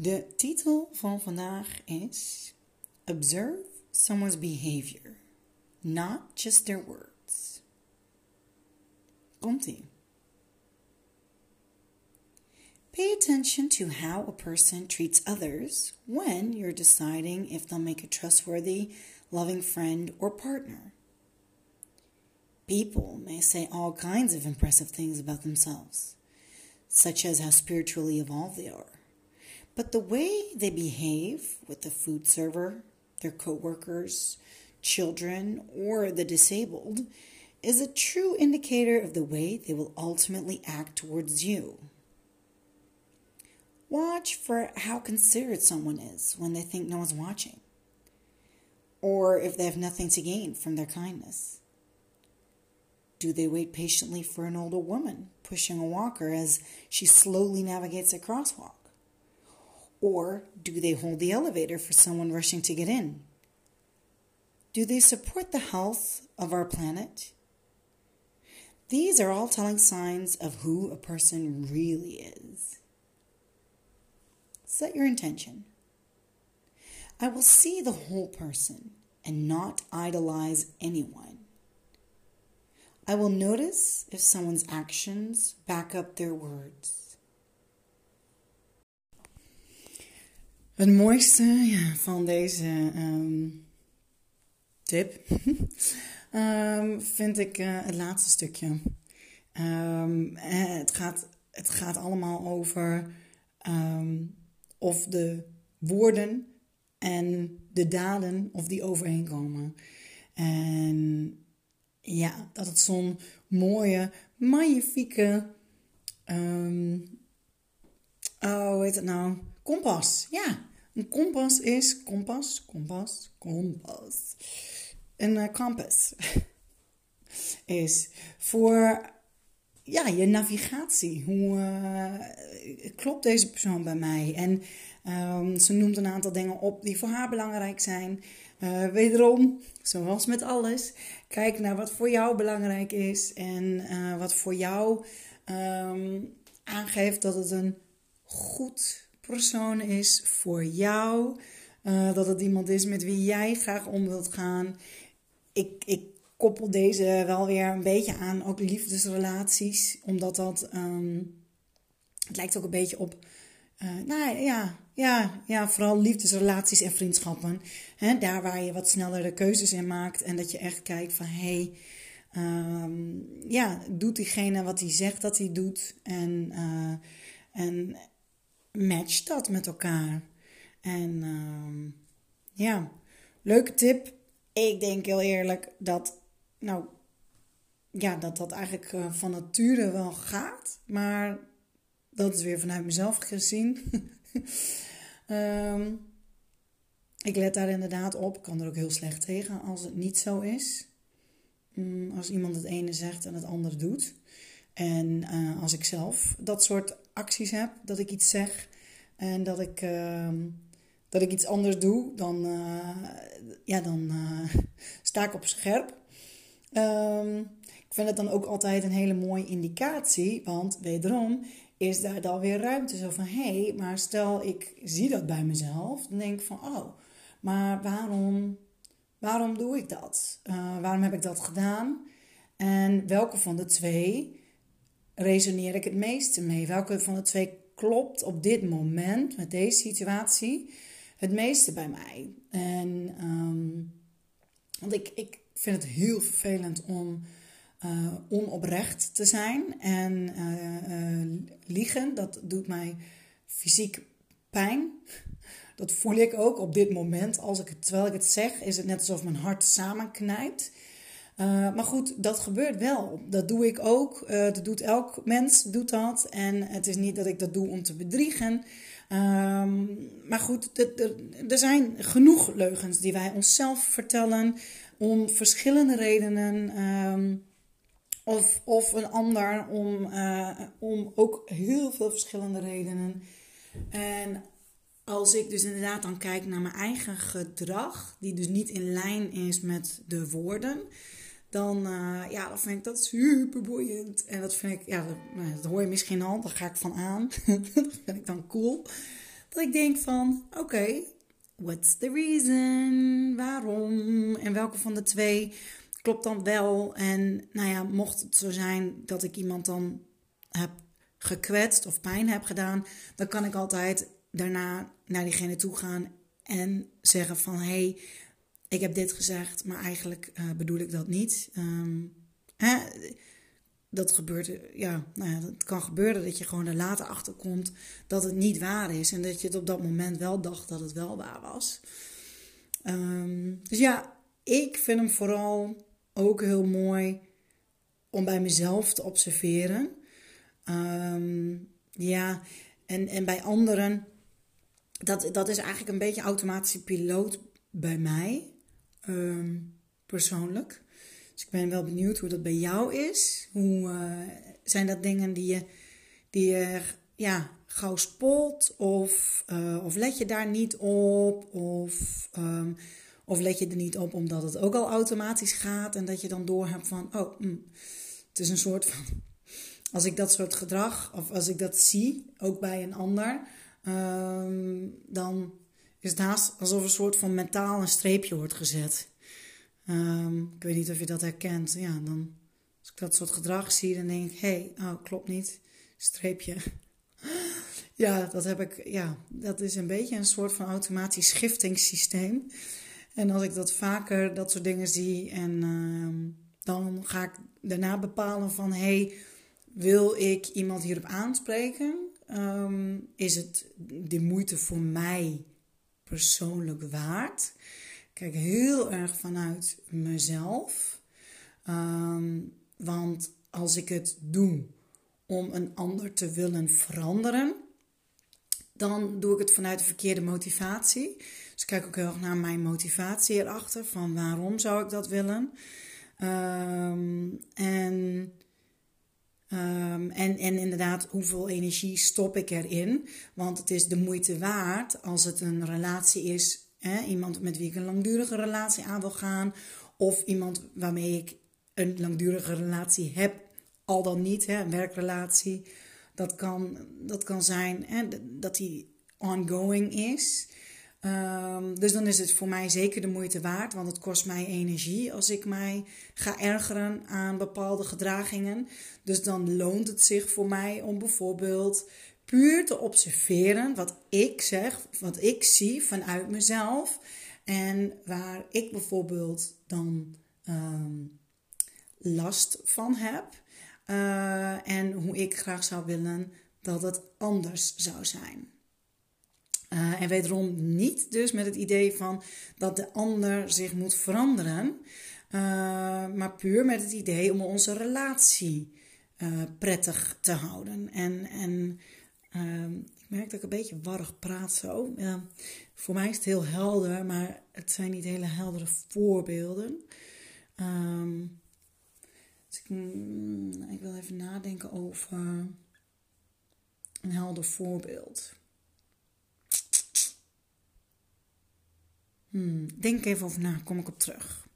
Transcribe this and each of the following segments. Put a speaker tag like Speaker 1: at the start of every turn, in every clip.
Speaker 1: De titel van vandaag is Observe someone's behavior, not just their words. Komt-ie. Pay attention to how a person treats others when you're deciding if they'll make a trustworthy, loving friend or partner. People may say all kinds of impressive things about themselves, such as how spiritually evolved they are but the way they behave with the food server, their coworkers, children, or the disabled is a true indicator of the way they will ultimately act towards you. Watch for how considerate someone is when they think no one's watching, or if they have nothing to gain from their kindness. Do they wait patiently for an older woman pushing a walker as she slowly navigates a crosswalk? Or do they hold the elevator for someone rushing to get in? Do they support the health of our planet? These are all telling signs of who a person really is. Set your intention. I will see the whole person and not idolize anyone. I will notice if someone's actions back up their words. Het mooiste van deze um, tip um, vind ik uh, het laatste stukje. Um, het, gaat, het gaat allemaal over of de woorden en de daden of die overeenkomen. En ja, dat het zo'n mooie, magnifieke. oh, hoe heet het nou? Kompas. Ja, een kompas is kompas, kompas, kompas. Een kompas is voor ja, je navigatie. Hoe uh, klopt deze persoon bij mij? En um, ze noemt een aantal dingen op die voor haar belangrijk zijn. Uh, wederom, zoals met alles, kijk naar wat voor jou belangrijk is en wat voor jou um, aangeeft dat het een goed persoon is voor jou. Uh, dat het iemand is met wie jij graag om wilt gaan. Ik, ik koppel deze wel weer een beetje aan ook liefdesrelaties. Omdat dat. Um, het lijkt ook een beetje op. Uh, nou ja, ja, ja, vooral liefdesrelaties en vriendschappen. Hè, daar waar je wat sneller de keuzes in maakt. En dat je echt kijkt van hé. Hey, um, ja, doet diegene wat hij zegt dat hij doet. En, uh, en, match dat met elkaar. En uh, ja, leuke tip. Ik denk heel eerlijk dat, nou, ja, dat dat eigenlijk uh, van nature wel gaat. Maar dat is weer vanuit mezelf gezien. um, ik let daar inderdaad op. Ik kan er ook heel slecht tegen als het niet zo is. Um, als iemand het ene zegt en het andere doet. En uh, als ik zelf dat soort acties heb, dat ik iets zeg en dat ik, uh, dat ik iets anders doe, dan, uh, ja, dan uh, sta ik op scherp. Um, ik vind het dan ook altijd een hele mooie indicatie, want wederom is daar dan weer ruimte. Zo van, hé, hey, maar stel ik zie dat bij mezelf, dan denk ik van, oh, maar waarom, waarom doe ik dat? Uh, waarom heb ik dat gedaan? En welke van de twee resoneer ik het meeste mee? Welke van de twee klopt op dit moment met deze situatie het meeste bij mij. En um, want ik, ik vind het heel vervelend om uh, onoprecht te zijn. En uh, uh, liegen, dat doet mij fysiek pijn. Dat voel ik ook op dit moment. Als ik het, terwijl ik het zeg, is het net alsof mijn hart samenknijpt. Uh, maar goed, dat gebeurt wel. Dat doe ik ook. Uh, dat doet elk mens, doet dat. En het is niet dat ik dat doe om te bedriegen. Ehm, maar goed, er zijn genoeg leugens die wij onszelf vertellen om verschillende redenen. Ehm, of, of een ander om, uh, om ook heel veel verschillende redenen. En als ik dus inderdaad dan kijk naar mijn eigen gedrag, die dus niet in lijn is met de woorden, dan, uh, ja, dan vind ik dat super boeiend. En dat vind ik, ja, dat, nou, hoor je misschien al, daar ga ik van aan. dat vind ik dan cool. Dat ik denk van, oké, what's the reason? Waarom? En welke van de twee klopt dan wel? En nou ja, mocht het zo zijn dat ik iemand dan heb gekwetst of pijn heb gedaan, dan kan ik altijd daarna naar diegene toe gaan en zeggen van hey, ik heb dit gezegd, maar eigenlijk uh, bedoel ik dat niet. Um, hè, dat gebeurt, ja, nou ja, het kan gebeuren dat je gewoon er later achter komt dat het niet waar is en dat je het op dat moment wel dacht dat het wel waar was. Um, dus ja, ik vind hem vooral ook heel mooi om bij mezelf te observeren. Um, ja, en, en bij anderen, dat, dat is eigenlijk een beetje automatische piloot bij mij, um, persoonlijk. Dus ik ben wel benieuwd hoe dat bij jou is. Hoe uh, zijn dat dingen die je, die je ja, gauw spolt? Of, uh, of let je daar niet op? Of, um, of let je er niet op omdat het ook al automatisch gaat en dat je dan doorhebt van, oh, mm, het is een soort van. Als ik dat soort gedrag, of als ik dat zie, ook bij een ander, um, dan is het haast alsof een soort van mentaal een streepje wordt gezet. Um, ik weet niet of je dat herkent. Ja, dan, als ik dat soort gedrag zie, dan denk ik: hé, hey, oh, klopt niet. Streepje. ja, dat heb ik. Ja, dat is een beetje een soort van automatisch schiftingssysteem. En als ik dat vaker, dat soort dingen zie, en uh, dan ga ik daarna bepalen van: hé, hey, wil ik iemand hierop aanspreken? Um, is het de moeite voor mij persoonlijk waard? kijk heel erg vanuit mezelf. Um, want als ik het doe om een ander te willen veranderen, dan doe ik het vanuit de verkeerde motivatie. Dus ik kijk ook heel erg naar mijn motivatie erachter, van waarom zou ik dat willen. Um, en, um, en, en inderdaad, hoeveel energie stop ik erin? Want het is de moeite waard als het een relatie is Hè, iemand met wie ik een langdurige relatie aan wil gaan. Of iemand waarmee ik een langdurige relatie heb, al dan niet, hè, een werkrelatie. Dat kan, dat kan zijn hè, dat die ongoing is. Um, dus dan is het voor mij zeker de moeite waard, want het kost mij energie als ik mij ga ergeren aan bepaalde gedragingen. Dus dan loont het zich voor mij om bijvoorbeeld puur te observeren wat ik zeg, wat ik zie vanuit mezelf. En waar ik bijvoorbeeld dan um, last van heb. Uh, en hoe ik graag zou willen dat het anders zou zijn. Uh, en wederom niet dus met het idee van dat de ander zich moet veranderen. Uh, maar puur met het idee om onze relatie prettig te houden. En, en Ehm, ik merk dat ik een beetje warrig praat zo. voor mij is het heel helder, maar het zijn niet hele heldere voorbeelden. Um, dus mm, ik, wil even nadenken over een helder voorbeeld. Hmm, denk even over na, kom ik op terug.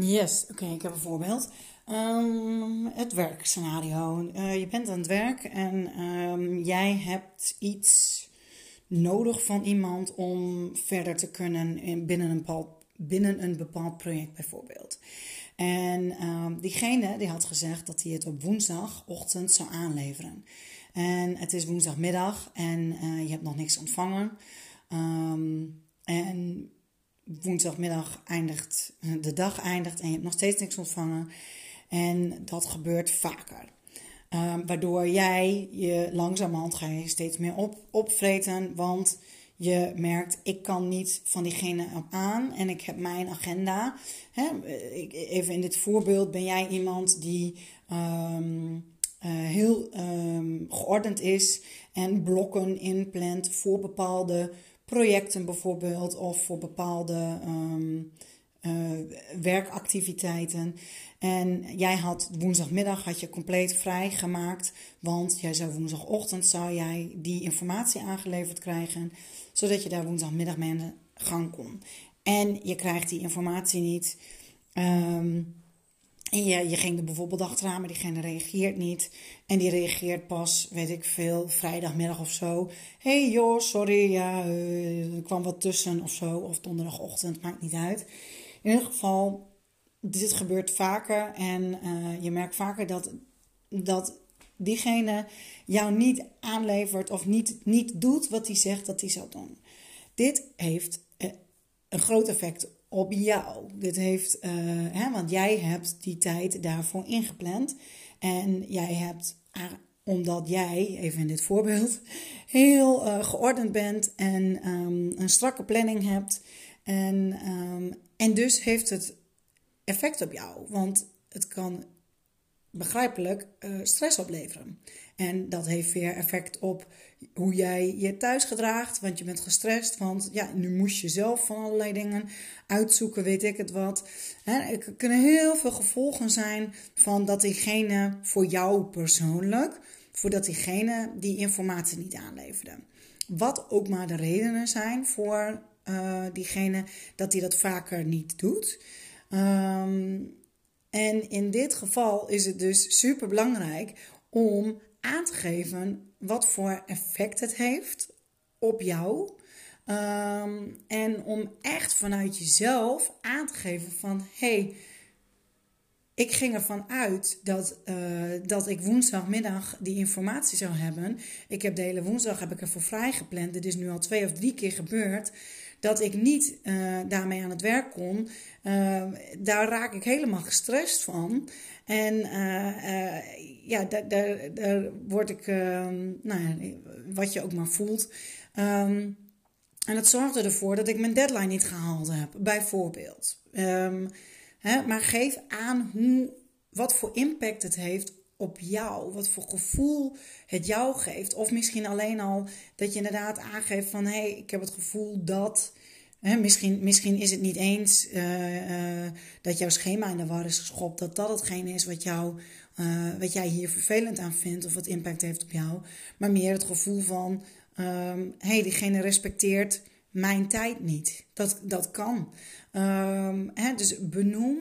Speaker 1: Yes, oké, ik heb een voorbeeld. Um, het werkscenario. Uh, je bent aan het werk en um, jij hebt iets nodig van iemand om verder te kunnen in, binnen, een bepaald, binnen een bepaald project bijvoorbeeld. En um, diegene die had gezegd dat hij het op woensdagochtend zou aanleveren. En het is woensdagmiddag en uh, je hebt nog niks ontvangen. En woensdagmiddag eindigt, de dag eindigt en je hebt nog steeds niks ontvangen. En dat gebeurt vaker. Um, waardoor jij je langzamerhand ga je steeds meer op, opvreten. Want je merkt, ik kan niet van diegene aan. En ik heb mijn agenda. Even in dit voorbeeld ben jij iemand die um, heel ehm, geordend is en blokken inplant voor bepaalde projecten bijvoorbeeld of voor bepaalde ehm, werkactiviteiten. En jij had woensdagmiddag had je compleet vrijgemaakt, want jij zou woensdagochtend zou jij die informatie aangeleverd krijgen, zodat je daar woensdagmiddag mee aan gang kon. En je krijgt die informatie niet. Ehm, en je, ging er bijvoorbeeld achteraan, maar diegene reageert niet. En die reageert pas, weet ik veel, vrijdagmiddag of zo. hey joh, sorry, ja, uh, er kwam wat tussen of zo. Of donderdagochtend, maakt niet uit. In ieder geval, dit gebeurt vaker. En uh, je merkt vaker dat, dat diegene jou niet aanlevert of niet, niet doet wat hij zegt dat hij zou doen. Dit heeft uh, een groot effect op jou. Dit heeft, uh, hè, want jij hebt die tijd daarvoor ingepland. En jij hebt, omdat jij, even in dit voorbeeld, heel uh, geordend bent en um, een strakke planning hebt. En, um, en dus heeft het effect op jou. Want het kan begrijpelijk uh, stress opleveren. En dat heeft weer effect op hoe jij je thuis gedraagt. Want je bent gestrest. Want ja, nu moest je zelf van allerlei dingen uitzoeken, weet ik het wat. er kunnen heel veel gevolgen zijn van dat diegene voor jou persoonlijk, voordat diegene die informatie niet aanleverde. Wat ook maar de redenen zijn voor uh, diegene dat hij dat vaker niet doet. Um, en in dit geval is het dus super belangrijk om aan te geven wat voor effect het heeft op jou. Um, en om echt vanuit jezelf aan te geven van hey, ik ging ervan uit dat, uh, dat ik woensdagmiddag die informatie zou hebben. Ik heb de hele woensdag heb ik ervoor vrijgepland. Dit is nu al twee of drie keer gebeurd dat ik niet uh, daarmee aan het werk kon, uh, daar raak ik helemaal gestrest van. En uh, ja, daar, daar, daar word ik, ehm, nou ja, wat je ook maar voelt. Um, en dat zorgde ervoor dat ik mijn deadline niet gehaald heb, bijvoorbeeld. Um, hè, maar geef aan hoe, wat voor impact het heeft op jou, wat voor gevoel het jou geeft. Of misschien alleen al dat je inderdaad aangeeft van hé, hey, ik heb het gevoel dat. Hè, misschien, misschien is het niet eens uh, uh, dat jouw schema in de war is geschopt, dat dat hetgene is wat, jou, uh, wat jij hier vervelend aan vindt of wat impact heeft op jou. Maar meer het gevoel van hé, um, hey, diegene respecteert mijn tijd niet. Dat, dat kan. Um, hè, dus benoem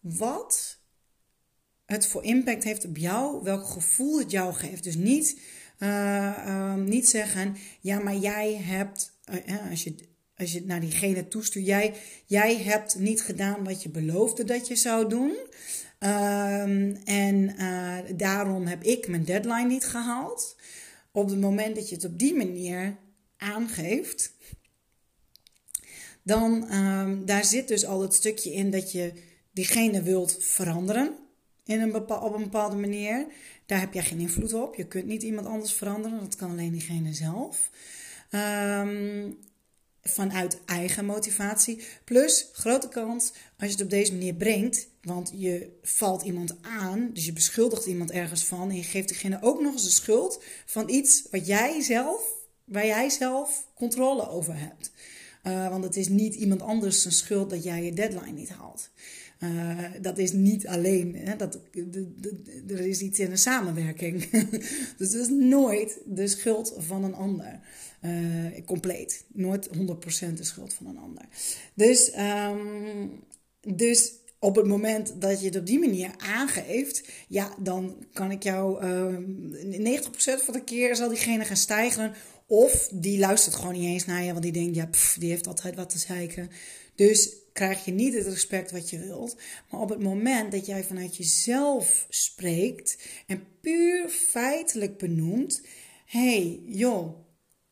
Speaker 1: wat het voor impact heeft op jou, welk gevoel het jou geeft. Dus niet, uh, niet zeggen, ja, maar jij hebt, uh, als je, als je naar diegene toestuurt, jij, jij hebt niet gedaan wat je beloofde dat je zou doen. Uh, en daarom heb ik mijn deadline niet gehaald. Op het moment dat je het op die manier aangeeft, dan um, daar zit dus al het stukje in dat je diegene wilt veranderen een op een bepaalde manier. Daar heb jij geen invloed op. Je kunt niet iemand anders veranderen. Dat kan alleen diegene zelf. Um, vanuit eigen motivatie. Plus, grote kans als je het op deze manier brengt. Want je valt iemand aan. Dus je beschuldigt iemand ergens van. En je geeft diegene ook nog eens de schuld van iets wat jij zelf, waar jij zelf controle over hebt. Uh, want het is niet iemand anders zijn schuld dat jij je deadline niet haalt. Uh, dat is niet alleen, hè, dat, er is iets in een samenwerking. dus het is nooit de schuld van een ander. Uh, compleet. Nooit 100% de schuld van een ander. Dus, um, dus op het moment dat je het op die manier aangeeft, ja, dan kan ik jou uh, 90% van de keer zal diegene gaan stijgen. Of die luistert gewoon niet eens naar je, want die denkt, ja, die heeft altijd wat te zeiken. Dus krijg je niet het respect wat je wilt. Maar op het moment dat jij vanuit jezelf spreekt en puur feitelijk benoemt: hey, joh,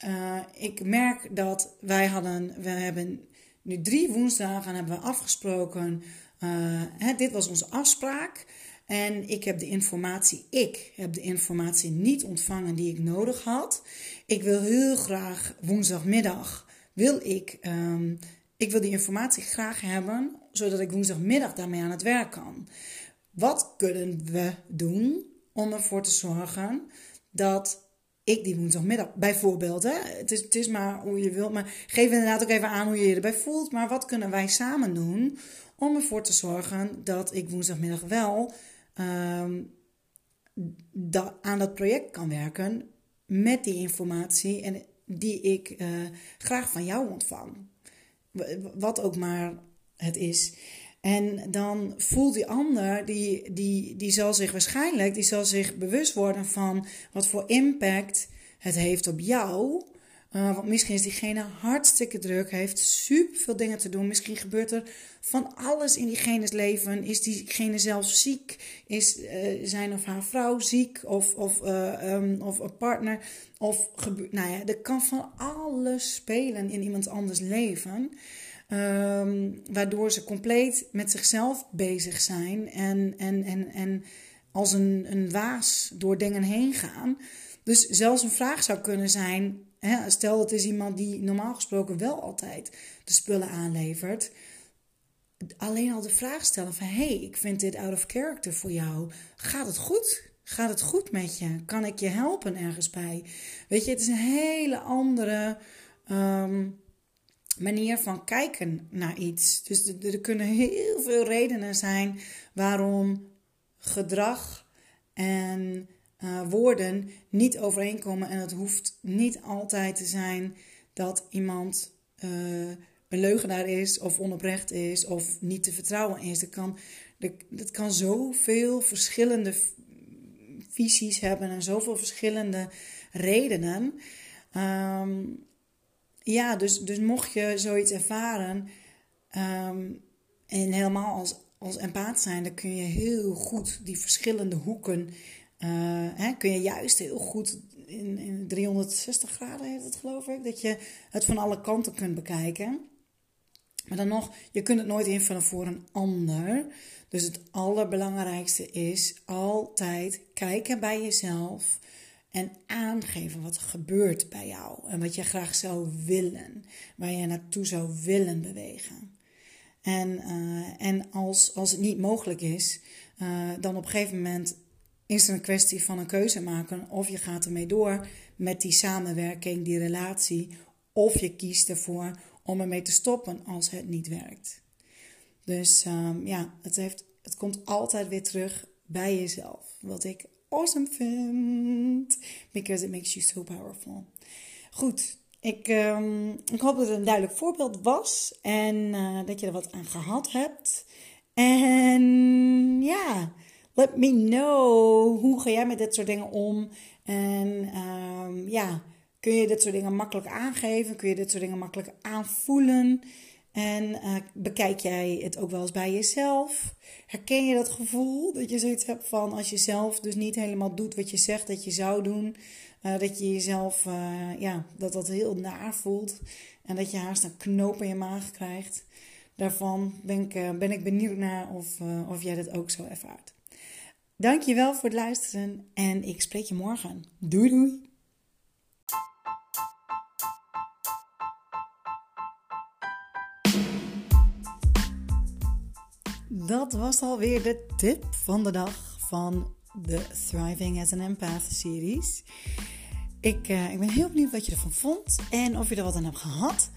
Speaker 1: uh, ik merk dat wij hadden, we hebben nu drie woensdagen hebben we afgesproken. Uh, hè, dit was onze afspraak. En ik heb de informatie, ik heb de informatie niet ontvangen die ik nodig had. Ik wil heel graag woensdagmiddag, wil ik um, ik wil die informatie graag hebben, zodat ik woensdagmiddag daarmee aan het werk kan. Wat kunnen we doen om ervoor te zorgen dat ik die woensdagmiddag, bijvoorbeeld, hè, het, is, het is maar hoe je wilt, maar geef inderdaad ook even aan hoe je je erbij voelt. Maar wat kunnen wij samen doen om ervoor te zorgen dat ik woensdagmiddag wel ehm, aan dat project kan werken met die informatie en die ik uh, graag van jou ontvang. Wat ook maar het is. En dan voelt die ander, die, die, die zal zich waarschijnlijk, die zal zich bewust worden van wat voor impact het heeft op jou. Uh, want misschien is diegene hartstikke druk, heeft super veel dingen te doen. Misschien gebeurt er van alles in diegene's leven. Is diegene zelf ziek? Is uh, zijn of haar vrouw ziek? Of, of, uh, um, of een partner? Of nou ja, er kan van alles spelen in iemand anders leven. Um, waardoor ze compleet met zichzelf bezig zijn en, en, en, en als een, een waas door dingen heen gaan. Dus zelfs een vraag zou kunnen zijn: stel het is iemand die normaal gesproken wel altijd de spullen aanlevert. Alleen al de vraag stellen van hey, ik vind dit out of character voor jou. Gaat het goed? Gaat het goed met je? Kan ik je helpen ergens bij? Weet je, het is een hele andere um, manier van kijken naar iets. Dus er, kunnen heel veel redenen zijn waarom gedrag en uh, woorden niet overeenkomen. En het hoeft niet altijd te zijn dat iemand uh, een leugenaar is of onoprecht is of niet te vertrouwen is. Dat kan, dat kan zoveel verschillende visies hebben en zoveel verschillende redenen. Um, ja, dus, dus mocht je zoiets ervaren um, en helemaal als, als empaat zijn, dan kun je heel goed die verschillende hoeken, uh, hè, kun je juist heel goed in, in 360 graden heeft het geloof ik, dat je het van alle kanten kunt bekijken. Maar dan nog, je kunt het nooit invullen voor een ander. Dus het allerbelangrijkste is altijd kijken bij jezelf. En aangeven wat er gebeurt bij jou en wat je graag zou willen, waar je naartoe zou willen bewegen. En, uh, en als, als het niet mogelijk is, uh, dan op een gegeven moment is het een kwestie van een keuze maken. Of je gaat ermee door met die samenwerking, die relatie, of je kiest ervoor om ermee te stoppen als het niet werkt. Dus um, ja, het, heeft, het komt altijd weer terug bij jezelf. Wat ik awesome vind. Because it makes you so powerful. Goed, ik, um, ik hoop dat het een duidelijk voorbeeld was. En uh, dat je er wat aan gehad hebt. En ja, let me know. Hoe ga jij met dit soort dingen om? En um, ja, kun je dit soort dingen makkelijk aangeven? Kun je dit soort dingen makkelijk aanvoelen? En uh, bekijk jij het ook wel eens bij jezelf? Herken je dat gevoel dat je zoiets hebt van als je zelf dus niet helemaal doet wat je zegt dat je zou doen, uh, dat je jezelf, uh, ja, dat dat heel naar voelt en dat je haast een knoop in je maag krijgt? Daarvan ben ik, ben ik benieuwd naar of, of jij dat ook zo ervaart. Dankjewel voor het luisteren en ik spreek je morgen. Doei doei! dat was alweer de tip van de dag van de Thriving as an Empath series. Ik, uh, ik ben heel benieuwd wat je ervan vond en of je er wat aan hebt gehad.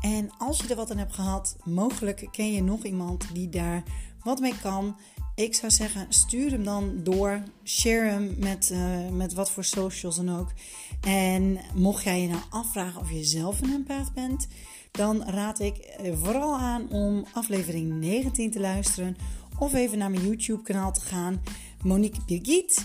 Speaker 1: En als je er wat aan hebt gehad, mogelijk ken je nog iemand die daar wat mee kan. Ik zou zeggen, stuur hem dan door. Share hem met, uh, met wat voor socials dan ook. En mocht jij je nou afvragen of je zelf een empath bent, dan raad ik eh, vooral aan om aflevering 19 te luisteren of even naar mijn YouTube-kanaal te gaan, Monique Birgit.